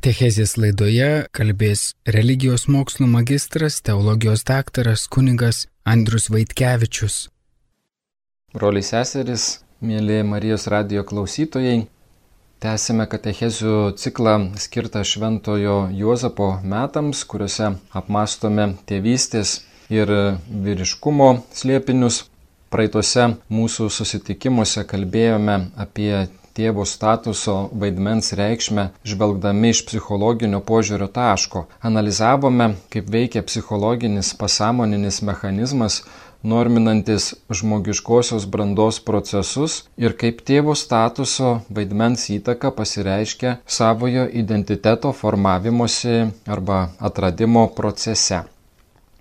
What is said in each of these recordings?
Katechezės laidoje kalbės religijos mokslo magistras, teologijos daktaras kunigas Andrius Vaitkevičius. Broliai seseris, mėly Marijos radio klausytojai, tęsime katechezių ciklą skirtą Šventojo Juozapo metams, kuriuose apmastome tėvystės ir vyriškumo slėpinius. Praeituose mūsų susitikimuose kalbėjome apie tėvo statuso vaidmens reikšmę žvelgdami iš psichologinio požiūrio taško. Analizavome, kaip veikia psichologinis pasąmoninis mechanizmas, norminantis žmogiškosios brandos procesus ir kaip tėvo statuso vaidmens įtaka pasireiškia savojo identiteto formavimosi arba atradimo procese.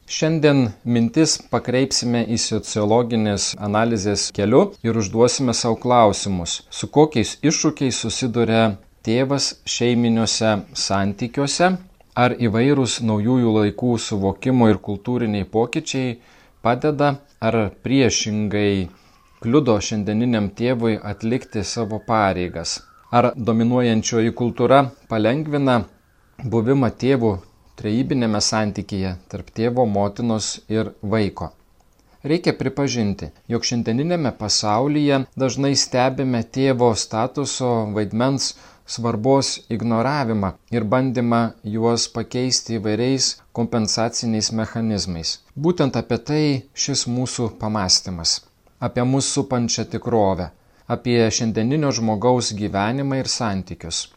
Šiandien mintis pakreipsime į sociologinės analizės keliu ir užduosime savo klausimus, su kokiais iššūkiais susiduria tėvas šeiminiuose santykiuose, ar įvairūs naujųjų laikų suvokimo ir kultūriniai pokyčiai padeda ar priešingai kliudo šiandieniniam tėvui atlikti savo pareigas, ar dominuojančioji kultūra palengvina buvimą tėvų trejybinėme santykyje tarp tėvo, motinos ir vaiko. Reikia pripažinti, jog šiandieninėme pasaulyje dažnai stebime tėvo statuso vaidmens svarbos ignoravimą ir bandymą juos pakeisti įvairiais kompensaciniais mechanizmais. Būtent apie tai šis mūsų pamastymas. Apie mūsų supančią tikrovę, apie šiandieninio žmogaus gyvenimą ir santykius.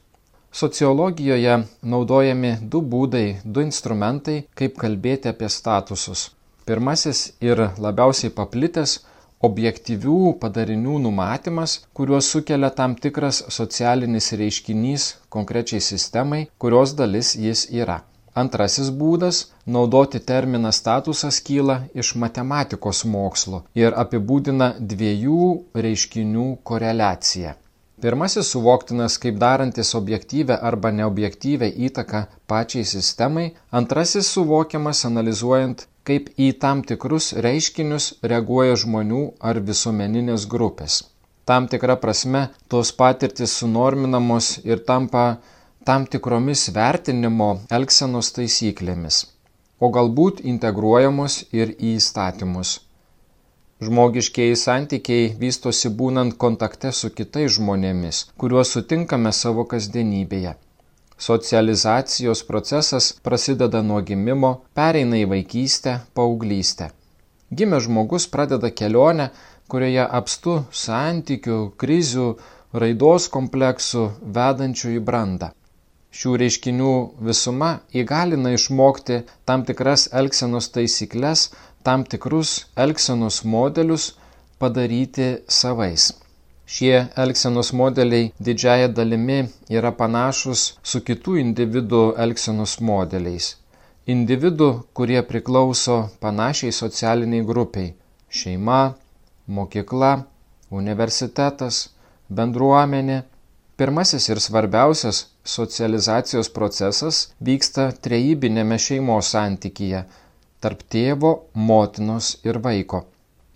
Sociologijoje naudojami du būdai, du instrumentai, kaip kalbėti apie statusus. Pirmasis ir labiausiai paplitęs - objektyvių padarinių numatymas, kuriuos sukelia tam tikras socialinis reiškinys konkrečiai sistemai, kurios dalis jis yra. Antrasis būdas - naudoti terminą statusas kyla iš matematikos mokslo ir apibūdina dviejų reiškinių koreliaciją. Pirmasis suvoktinas kaip darantis objektyvę arba neobjektyvę įtaką pačiai sistemai, antrasis suvokiamas analizuojant, kaip į tam tikrus reiškinius reaguoja žmonių ar visuomeninės grupės. Tam tikra prasme tos patirtis sunorminamos ir tampa tam tikromis vertinimo elgsenos taisyklėmis, o galbūt integruojamos ir į įstatymus. Žmogiškieji santykiai vystosi būnant kontakte su kitais žmonėmis, kuriuos sutinkame savo kasdienybėje. Socializacijos procesas prasideda nuo gimimo, pereina į vaikystę, paauglystę. Gimęs žmogus pradeda kelionę, kurioje apstu santykių, krizių, raidos kompleksų vedančių į brandą. Šių reiškinių visuma įgalina išmokti tam tikras elgsenos taisyklės tam tikrus elgsenos modelius padaryti savais. Šie elgsenos modeliai didžiaja dalimi yra panašus su kitų individų elgsenos modeliais. Individų, kurie priklauso panašiai socialiniai grupiai - šeima, mokykla, universitetas, bendruomenė. Pirmasis ir svarbiausias socializacijos procesas vyksta trejybinėme šeimos santykyje tarp tėvo, motinos ir vaiko.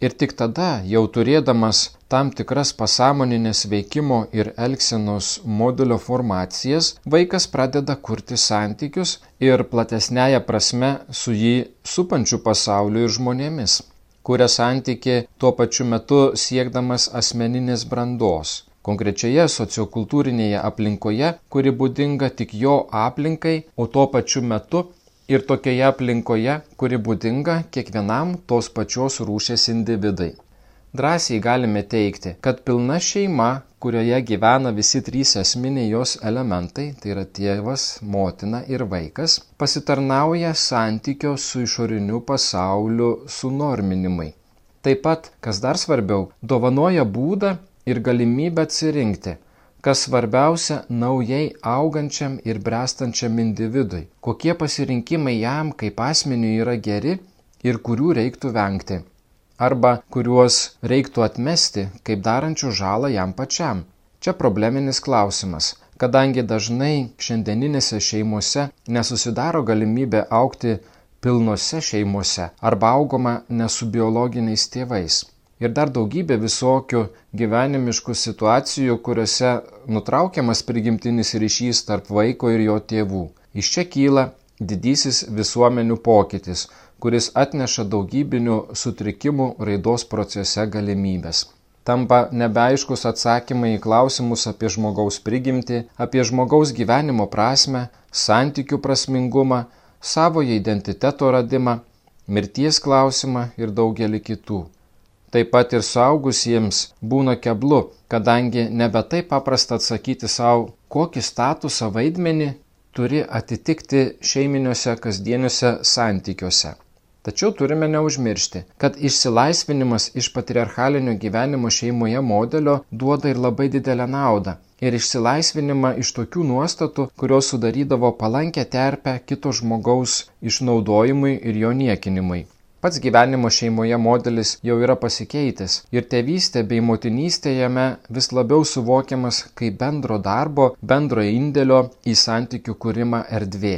Ir tik tada, jau turėdamas tam tikras pasąmoninės veikimo ir elgsenos modelio formacijas, vaikas pradeda kurti santykius ir platesnėje prasme su jį supančiu pasauliu ir žmonėmis. Kuria santyki tuo pačiu metu siekdamas asmeninės brandos konkrečioje sociokultūrinėje aplinkoje, kuri būdinga tik jo aplinkai, o tuo pačiu metu ir tokioje aplinkoje, kuri būdinga kiekvienam tos pačios rūšės individai. Drąsiai galime teikti, kad pilna šeima, kurioje gyvena visi trys esminiai jos elementai, tai yra tėvas, motina ir vaikas, pasitarnauja santykio su išoriniu pasauliu sunorminimai. Taip pat, kas dar svarbiau, dovanoja būdą ir galimybę atsirinkti, kas svarbiausia naujai augančiam ir brestančiam individui, kokie pasirinkimai jam kaip asmeniui yra geri ir kurių reiktų vengti, arba kuriuos reiktų atmesti kaip darančių žalą jam pačiam. Čia probleminis klausimas, kadangi dažnai šiandieninėse šeimose nesusidaro galimybė aukti pilnose šeimose arba augoma ne su biologiniais tėvais. Ir dar daugybė visokių gyvenimiškų situacijų, kuriuose nutraukiamas prigimtinis ryšys tarp vaiko ir jo tėvų. Iš čia kyla didysis visuomenių pokytis, kuris atneša daugybinių sutrikimų raidos procese galimybės. Tampa nebeaiškus atsakymai į klausimus apie žmogaus prigimtį, apie žmogaus gyvenimo prasme, santykių prasmingumą, savojo identiteto radimą, mirties klausimą ir daugelį kitų. Taip pat ir suaugusiems būna keblu, kadangi nebe taip paprasta atsakyti savo, kokį statusą vaidmenį turi atitikti šeiminiuose kasdieniuose santykiuose. Tačiau turime neužmiršti, kad išsilaisvinimas iš patriarchalinio gyvenimo šeimoje modelio duoda ir labai didelę naudą. Ir išsilaisvinimą iš tokių nuostatų, kurios sudarydavo palankę terpę kito žmogaus išnaudojimui ir jo niekinimui. Pats gyvenimo šeimoje modelis jau yra pasikeitęs ir tėvystė bei motinystė jame vis labiau suvokiamas kaip bendro darbo, bendro indėlio į santykių kūrimą erdvė.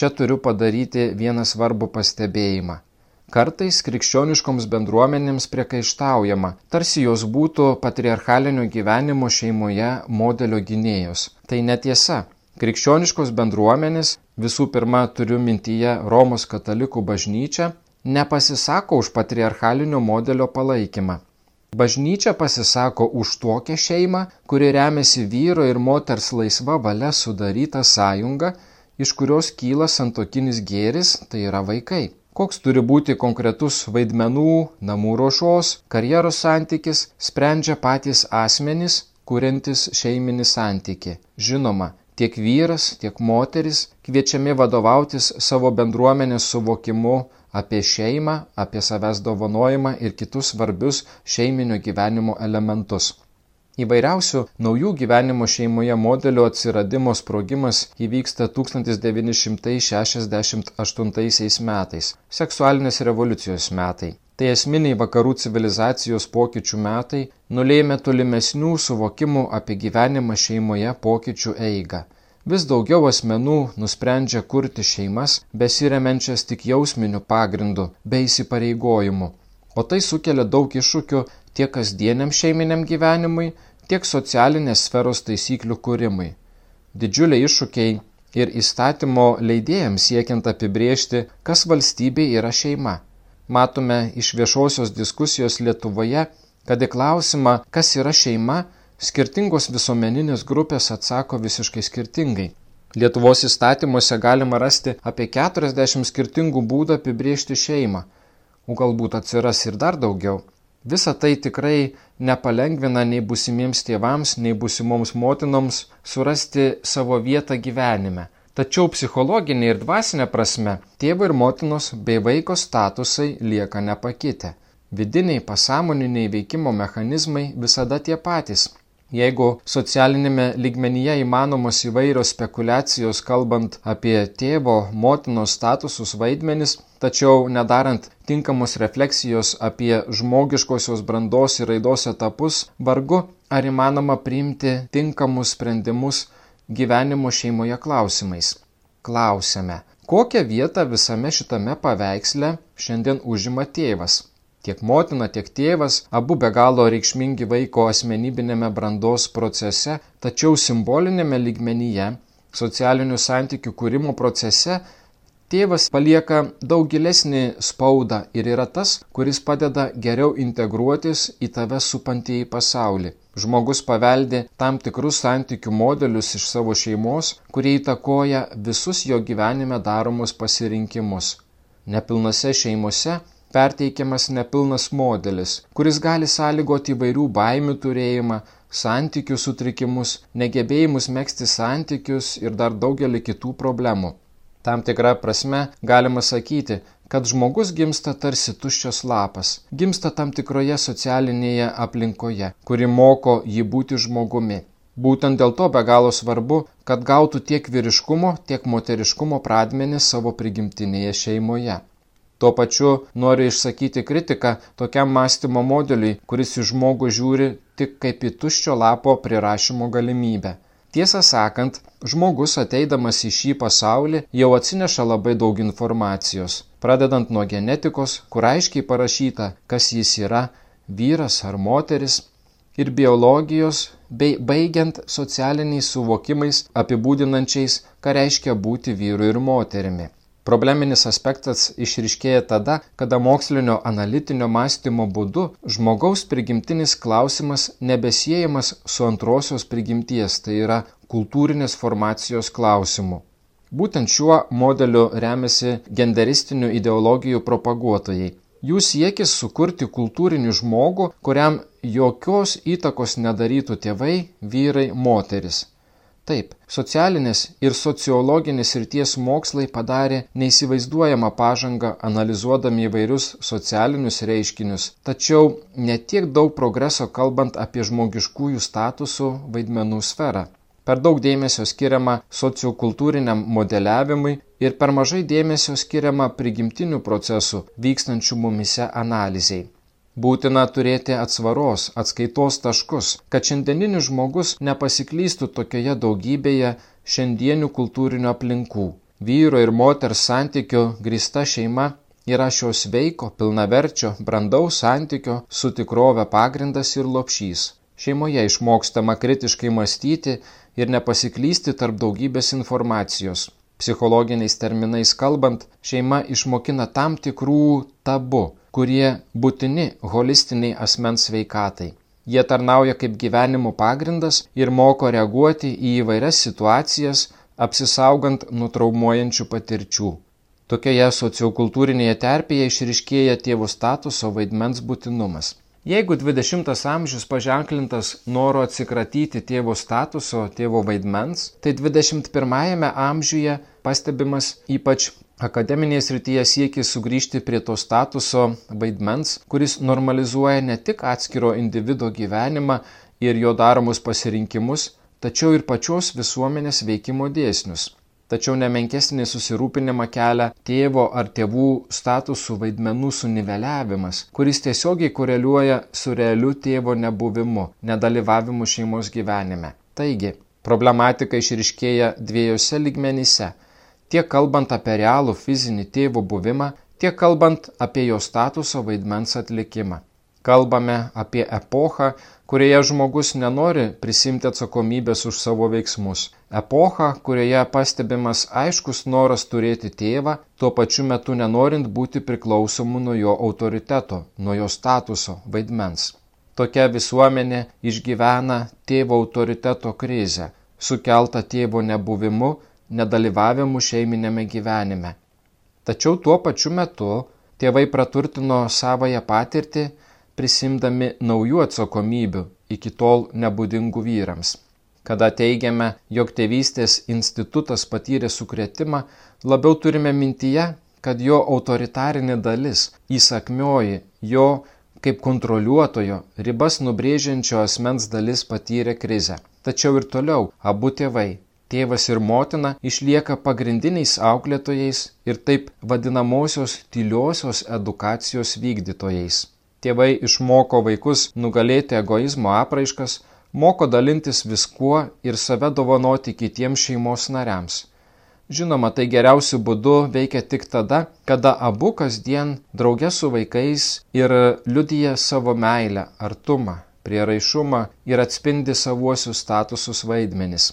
Čia turiu padaryti vieną svarbų pastebėjimą. Kartais krikščioniškoms bendruomenėms priekaištaujama, tarsi jos būtų patriarchalinio gyvenimo šeimoje modelio gynėjos. Tai netiesa. Krikščioniškos bendruomenės, visų pirma turiu mintyje Romos katalikų bažnyčią, nepasisako už patriarchalinio modelio palaikymą. Bažnyčia pasisako už tokią šeimą, kuri remiasi vyro ir moters laisva valia sudaryta sąjunga, iš kurios kyla santokinis gėris, tai yra vaikai. Koks turi būti konkretus vaidmenų, namų ruošos, karjeros santykis, sprendžia patys asmenys, kuriantis šeiminį santyki. Žinoma, tiek vyras, tiek moteris kviečiami vadovautis savo bendruomenės suvokimu apie šeimą, apie savęs dovanojimą ir kitus svarbius šeiminio gyvenimo elementus. Įvairiausių naujų gyvenimo šeimoje modelio atsiradimo sprogimas įvyksta 1968 metais - seksualinės revoliucijos metai. Tai esminiai vakarų civilizacijos pokyčių metai nulėmė tolimesnių suvokimų apie gyvenimą šeimoje pokyčių eigą. Vis daugiau asmenų nusprendžia kurti šeimas, besiremenčias tik jausminiu pagrindu, be įsipareigojimų. O tai sukelia daug iššūkių tiek kasdieniam šeiminiam gyvenimui, tiek socialinės sferos taisyklių kūrimui. Didžiuliai iššūkiai ir įstatymo leidėjams siekiant apibriežti, kas valstybė yra šeima. Matome iš viešosios diskusijos Lietuvoje, kad į klausimą, kas yra šeima, skirtingos visuomeninės grupės atsako visiškai skirtingai. Lietuvos įstatymuose galima rasti apie 40 skirtingų būdų apibriežti šeimą, o galbūt atsiras ir dar daugiau. Visa tai tikrai nepalengvina nei busimiems tėvams, nei busimoms motinoms surasti savo vietą gyvenime. Tačiau psichologinė ir dvasinė prasme tėvo ir motinos bei vaiko statusai lieka nepakitę. Vidiniai pasąmoniniai veikimo mechanizmai visada tie patys Jeigu socialinėme lygmenyje įmanomos įvairios spekulacijos kalbant apie tėvo, motinos statusus vaidmenis, tačiau nedarant tinkamos refleksijos apie žmogiškosios brandos ir raidos etapus, vargu ar įmanoma priimti tinkamus sprendimus gyvenimo šeimoje klausimais. Klausime, kokią vietą visame šitame paveiksle šiandien užima tėvas? Tiek motina, tiek tėvas abu be galo reikšmingi vaiko asmenybinėme brandos procese, tačiau simbolinėme lygmenyje, socialinių santykių kūrimo procese, tėvas palieka daug gilesnį spaudą ir yra tas, kuris padeda geriau integruotis į tave supantį į pasaulį. Žmogus paveldi tam tikrus santykių modelius iš savo šeimos, kurie įtakoja visus jo gyvenime daromus pasirinkimus. Nepilnose šeimose perteikiamas nepilnas modelis, kuris gali sąlygoti įvairių baimių turėjimą, santykių sutrikimus, negebėjimus mėgsti santykius ir dar daugelį kitų problemų. Tam tikrą prasme galima sakyti, kad žmogus gimsta tarsi tuščias lapas, gimsta tam tikroje socialinėje aplinkoje, kuri moko jį būti žmogumi. Būtent dėl to be galo svarbu, kad gautų tiek vyriškumo, tiek moteriškumo pradmenį savo prigimtinėje šeimoje. Tuo pačiu noriu išsakyti kritiką tokiam mąstymo modeliui, kuris į žmogų žiūri tik kaip į tuščio lapo prirašymo galimybę. Tiesą sakant, žmogus ateidamas į šį pasaulį jau atsineša labai daug informacijos, pradedant nuo genetikos, kur aiškiai parašyta, kas jis yra, vyras ar moteris, ir biologijos, bei baigiant socialiniais suvokimais apibūdinančiais, ką reiškia būti vyru ir moterimi. Probleminis aspektas išriškėja tada, kada mokslinio analitinio mąstymo būdu žmogaus prigimtinis klausimas nebesiejamas su antrosios prigimties, tai yra kultūrinės formacijos klausimu. Būtent šiuo modeliu remiasi genderistinių ideologijų propaguotojai. Jų siekis sukurti kultūrinį žmogų, kuriam jokios įtakos nedarytų tėvai, vyrai, moteris. Taip, socialinės ir sociologinės ryties mokslai padarė neįsivaizduojamą pažangą analizuodami įvairius socialinius reiškinius, tačiau netiek daug progreso kalbant apie žmogiškųjų statusų vaidmenų sferą. Per daug dėmesio skiriama sociokultūriniam modeliavimui ir per mažai dėmesio skiriama prigimtinių procesų vykstančių mumise analizai. Būtina turėti atsvaros, atskaitos taškus, kad šiandieninis žmogus nepasiklystų tokioje daugybėje šiandienių kultūrinių aplinkų. Vyro ir moters santykių grįsta šeima yra šio sveiko, pilnaverčio, brandaus santykio su tikrove pagrindas ir lopšys. Šeimoje išmokstama kritiškai mąstyti ir nepasiklysti tarp daugybės informacijos. Psichologiniais terminais kalbant, šeima išmokina tam tikrų tabu, kurie būtini holistiniai asmens sveikatai. Jie tarnauja kaip gyvenimo pagrindas ir moko reaguoti į įvairias situacijas, apsisaugant nuo traumuojančių patirčių. Tokioje sociokultūrinėje terpėje išriškėja tėvų statuso vaidmens būtinumas. Jeigu 20 amžius paženklintas noro atsikratyti tėvo statuso, tėvo vaidmens, tai 21 amžiuje pastebimas ypač Akademinėje srityje siekia sugrįžti prie to statuso vaidmens, kuris normalizuoja ne tik atskiro individo gyvenimą ir jo daromus pasirinkimus, tačiau ir pačios visuomenės veikimo dėsnius. Tačiau nemenkesnį susirūpinimą kelia tėvo ar tėvų statusų vaidmenų suniveliavimas, kuris tiesiogiai koreliuoja su realiu tėvo nebuvimu, nedalyvavimu šeimos gyvenime. Taigi, problematika išriškėja dviejose ligmenyse tiek kalbant apie realų fizinį tėvo buvimą, tiek kalbant apie jo statuso vaidmens atlikimą. Kalbame apie epochą, kurioje žmogus nenori prisimti atsakomybės už savo veiksmus. Epochą, kurioje pastebimas aiškus noras turėti tėvą, tuo pačiu metu nenorint būti priklausomu nuo jo autoriteto, nuo jo statuso, vaidmens. Tokia visuomenė išgyvena tėvo autoriteto krizę, sukeltą tėvo nebuvimu nedalyvavimu šeiminėme gyvenime. Tačiau tuo pačiu metu tėvai praturtino savoją patirtį, prisimdami naujų atsakomybių iki tol nebūdingų vyrams. Kada teigiame, jog tėvystės institutas patyrė sukretimą, labiau turime mintyje, kad jo autoritarinė dalis, įsakmioji, jo kaip kontroliuotojo, ribas nubrėžiančio asmens dalis patyrė krizę. Tačiau ir toliau abu tėvai tėvas ir motina išlieka pagrindiniais auklėtojais ir taip vadinamosios tyliosios edukacijos vykdytojais. Tėvai išmoko vaikus nugalėti egoizmo apraiškas, moko dalintis viskuo ir save dovanoti kitiems šeimos nariams. Žinoma, tai geriausiu būdu veikia tik tada, kada abu kasdien draugė su vaikais ir liudyja savo meilę, artumą, prieraišumą ir atspindi savuosius statusus vaidmenis.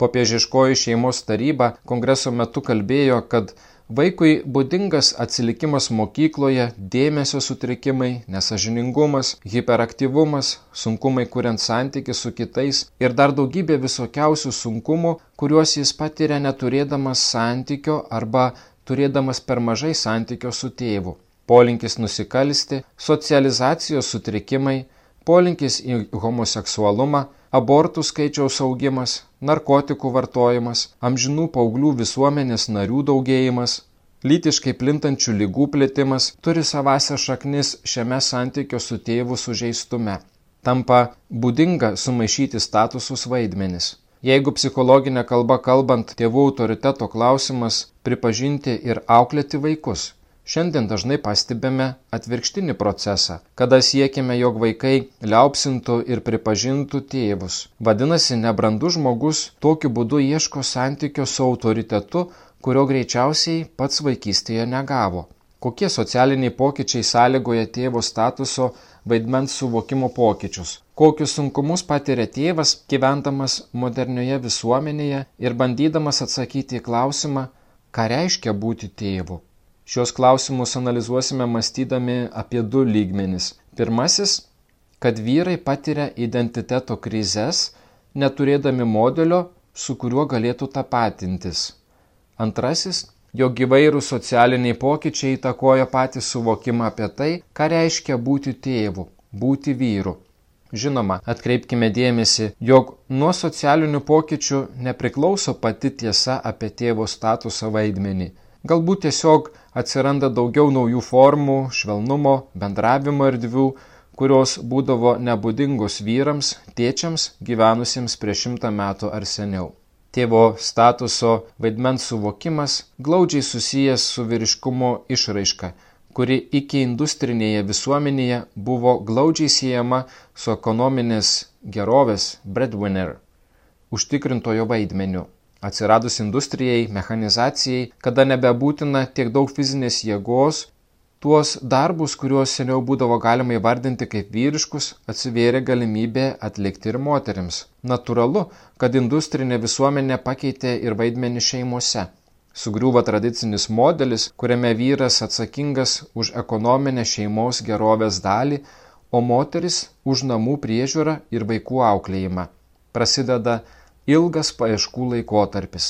Popiežiškoji šeimos taryba kongreso metu kalbėjo, kad vaikui būdingas atsilikimas mokykloje, dėmesio sutrikimai, nesažiningumas, hiperaktyvumas, sunkumai kuriant santyki su kitais ir dar daugybė visokiausių sunkumų, kuriuos jis patiria neturėdamas santykio arba turėdamas per mažai santykio su tėvu. Polinkis nusikalsti, socializacijos sutrikimai, polinkis į homoseksualumą, abortų skaičiaus augimas, narkotikų vartojimas, amžinų paauglių visuomenės narių daugėjimas, lytiškai plintančių lygų plėtimas turi savąsią šaknis šiame santykio su tėvu sužeistume. Tampa būdinga sumaišyti statusus vaidmenis. Jeigu psichologinė kalba kalbant tėvų autoriteto klausimas pripažinti ir auklėti vaikus, Šiandien dažnai pastebime atvirkštinį procesą, kada siekime, jog vaikai liaupsintų ir pripažintų tėvus. Vadinasi, nebrandus žmogus tokiu būdu ieško santykio su autoritetu, kurio greičiausiai pats vaikystėje negavo. Kokie socialiniai pokyčiai sąlygoja tėvo statuso vaidmens suvokimo pokyčius. Kokius sunkumus patiria tėvas, gyvendamas modernioje visuomenėje ir bandydamas atsakyti į klausimą, ką reiškia būti tėvu. Šios klausimus analizuosime mąstydami apie du lygmenis. Pirmasis - kad vyrai patiria identiteto krizės, neturėdami modelio, su kuriuo galėtų tapatintis. Antrasis jog įvairūs socialiniai pokyčiai įtakoja patį suvokimą apie tai, ką reiškia būti tėvu, būti vyru. Žinoma, atkreipkime dėmesį, jog nuo socialinių pokyčių nepriklauso pati tiesa apie tėvo statuso vaidmenį. Galbūt tiesiog atsiranda daugiau naujų formų, švelnumo, bendravimo erdvių, kurios būdavo nebūdingos vyrams, tėčiams gyvenusiems prieš šimtą metų ar seniau. Tėvo statuso vaidmens suvokimas glaudžiai susijęs su vyriškumo išraiška, kuri iki industrinėje visuomenėje buvo glaudžiai siejama su ekonominės gerovės breadwinner, užtikrintojo vaidmeniu. Atsiradus industrijai, mechanizacijai, kada nebebūtina tiek daug fizinės jėgos, Tuos darbus, kuriuos seniau būdavo galima įvardinti kaip vyriškus, atsivėrė galimybė atlikti ir moteriams. Naturalu, kad industrinė visuomenė pakeitė ir vaidmenį šeimose. Sugriuvo tradicinis modelis, kuriame vyras atsakingas už ekonominę šeimos gerovės dalį, o moteris už namų priežiūrą ir vaikų auklėjimą. Prasideda ilgas paieškų laikotarpis.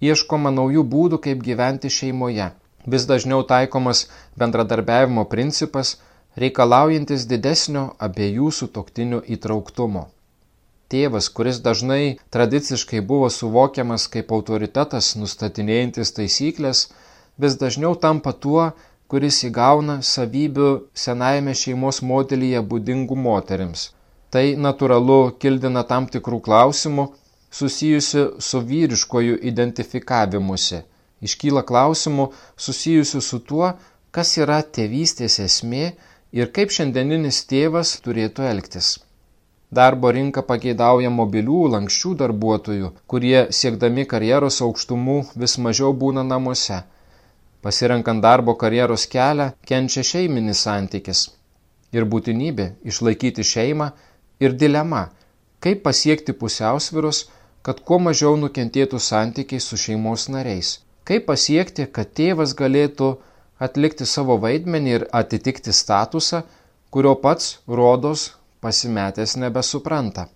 Ieškoma naujų būdų, kaip gyventi šeimoje vis dažniau taikomas bendradarbiavimo principas, reikalaujantis didesnio abiejų sutoktinių įtrauktumo. Tėvas, kuris dažnai tradiciškai buvo suvokiamas kaip autoritetas nustatinėjantis taisyklės, vis dažniau tampa tuo, kuris įgauna savybių senajame šeimos modelyje būdingų moteriams. Tai natūralu kildina tam tikrų klausimų susijusių su vyriškojų identifikavimuose Iškyla klausimų susijusių su tuo, kas yra tėvystės esmė ir kaip šiandieninis tėvas turėtų elgtis. Darbo rinka pageidauja mobilių, lankščių darbuotojų, kurie siekdami karjeros aukštumų vis mažiau būna namuose. Pasirenkant darbo karjeros kelią, kenčia šeiminis santykis. Ir būtinybė išlaikyti šeimą ir dilema, kaip pasiekti pusiausvirus, kad kuo mažiau nukentėtų santykiai su šeimos nariais Kaip pasiekti, kad tėvas galėtų atlikti savo vaidmenį ir atitikti statusą, kurio pats rodos pasimetęs nebesupranta.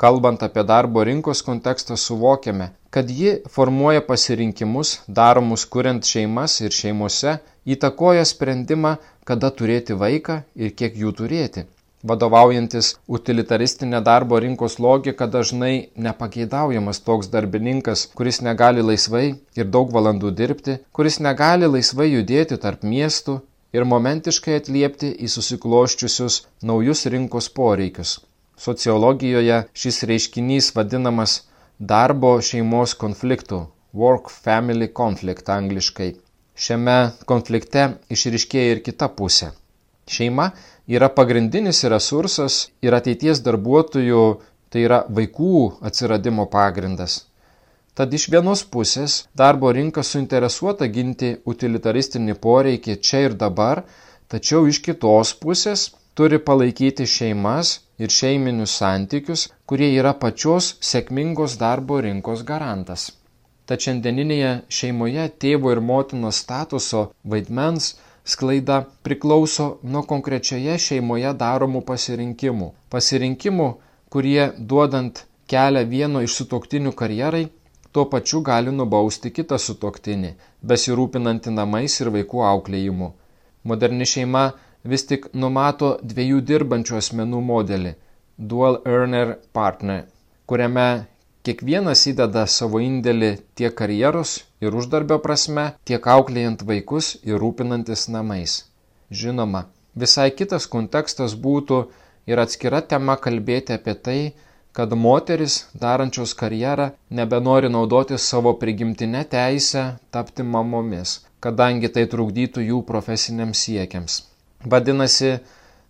Kalbant apie darbo rinkos kontekstą suvokiame, kad ji formuoja pasirinkimus daromus kuriant šeimas ir šeimose, įtakoja sprendimą, kada turėti vaiką ir kiek jų turėti vadovaujantis utilitaristinė darbo rinkos logika dažnai nepageidaujamas toks darbininkas, kuris negali laisvai ir daug valandų dirbti, kuris negali laisvai judėti tarp miestų ir momentiškai atliepti į susikloščiusius naujus rinkos poreikius. Sociologijoje šis reiškinys vadinamas darbo šeimos konfliktų - work-family conflict angliškai. Šiame konflikte išriškėja ir kita pusė. Šeima yra pagrindinis resursas ir ateities darbuotojų, tai yra vaikų atsiradimo pagrindas. Tad iš vienos pusės darbo rinka suinteresuota ginti utilitaristinį poreikį čia ir dabar, tačiau iš kitos pusės turi palaikyti šeimas ir šeiminius santykius, kurie yra pačios sėkmingos darbo rinkos garantas. Tad šiandieninėje šeimoje tėvo ir motinos statuso vaidmens sklaida priklauso nuo konkrečioje šeimoje daromų pasirinkimų. Pasirinkimų, kurie duodant kelią vieno iš sutoktinių karjerai, tuo pačiu gali nubausti kitą sutoktinį, besirūpinantį namais ir vaikų auklėjimu. Moderni šeima vis tik numato dviejų dirbančių asmenų modelį - dual earner partner, kuriame Kiekvienas įdeda savo indėlį tiek karjeros ir uždarbio prasme, tiek auklėjant vaikus ir rūpinantis namais. Žinoma, visai kitas kontekstas būtų ir atskira tema kalbėti apie tai, kad moteris, darančios karjerą, nebenori naudoti savo prigimtinę teisę tapti mamomis, kadangi tai trukdytų jų profesiniams siekiams. Vadinasi,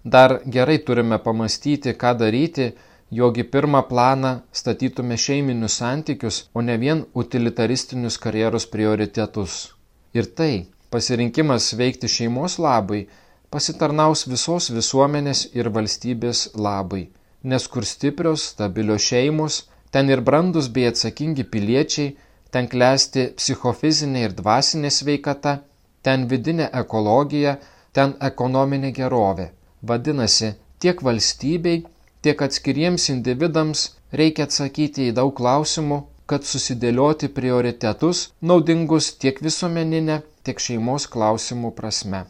dar gerai turime pamastyti, ką daryti, jog į pirmą planą statytume šeiminius santykius, o ne vien utilitaristinius karjeros prioritetus. Ir tai pasirinkimas veikti šeimos labui pasitarnaus visos visuomenės ir valstybės labui, nes kur stiprios, stabilios šeimos, ten ir brandus bei atsakingi piliečiai, ten klesti psichofizinė ir dvasinė sveikata, ten vidinė ekologija, ten ekonominė gerovė. Vadinasi, tiek valstybei, tiek atskiriems individams reikia atsakyti į daug klausimų, kad susidėlioti prioritetus naudingus tiek visuomeninė, tiek šeimos klausimų prasme.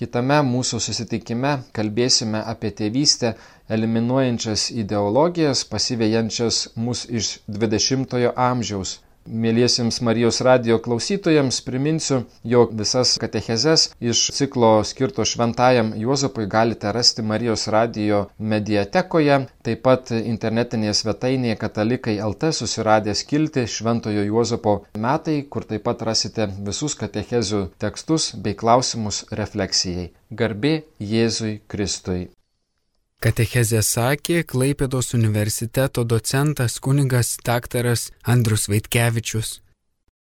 Kitame mūsų susitikime kalbėsime apie tėvystę eliminuojančias ideologijas, pasivėjančias mus iš 20-ojo amžiaus Mėlysiams Marijos radio klausytojams priminsiu, jog visas katechezes iš ciklo skirto šventajam Juozapui galite rasti Marijos radio mediatekoje, taip pat internetinėje svetainėje katalikai LT susiradę skilti Šventojo Juozapo metai, kur taip pat rasite visus katechezių tekstus bei klausimus refleksijai. Garbė Jėzui Kristui. Katechezė sakė Klaipėdos universiteto docentas kunigas daktaras Andrus Vaitkevičius.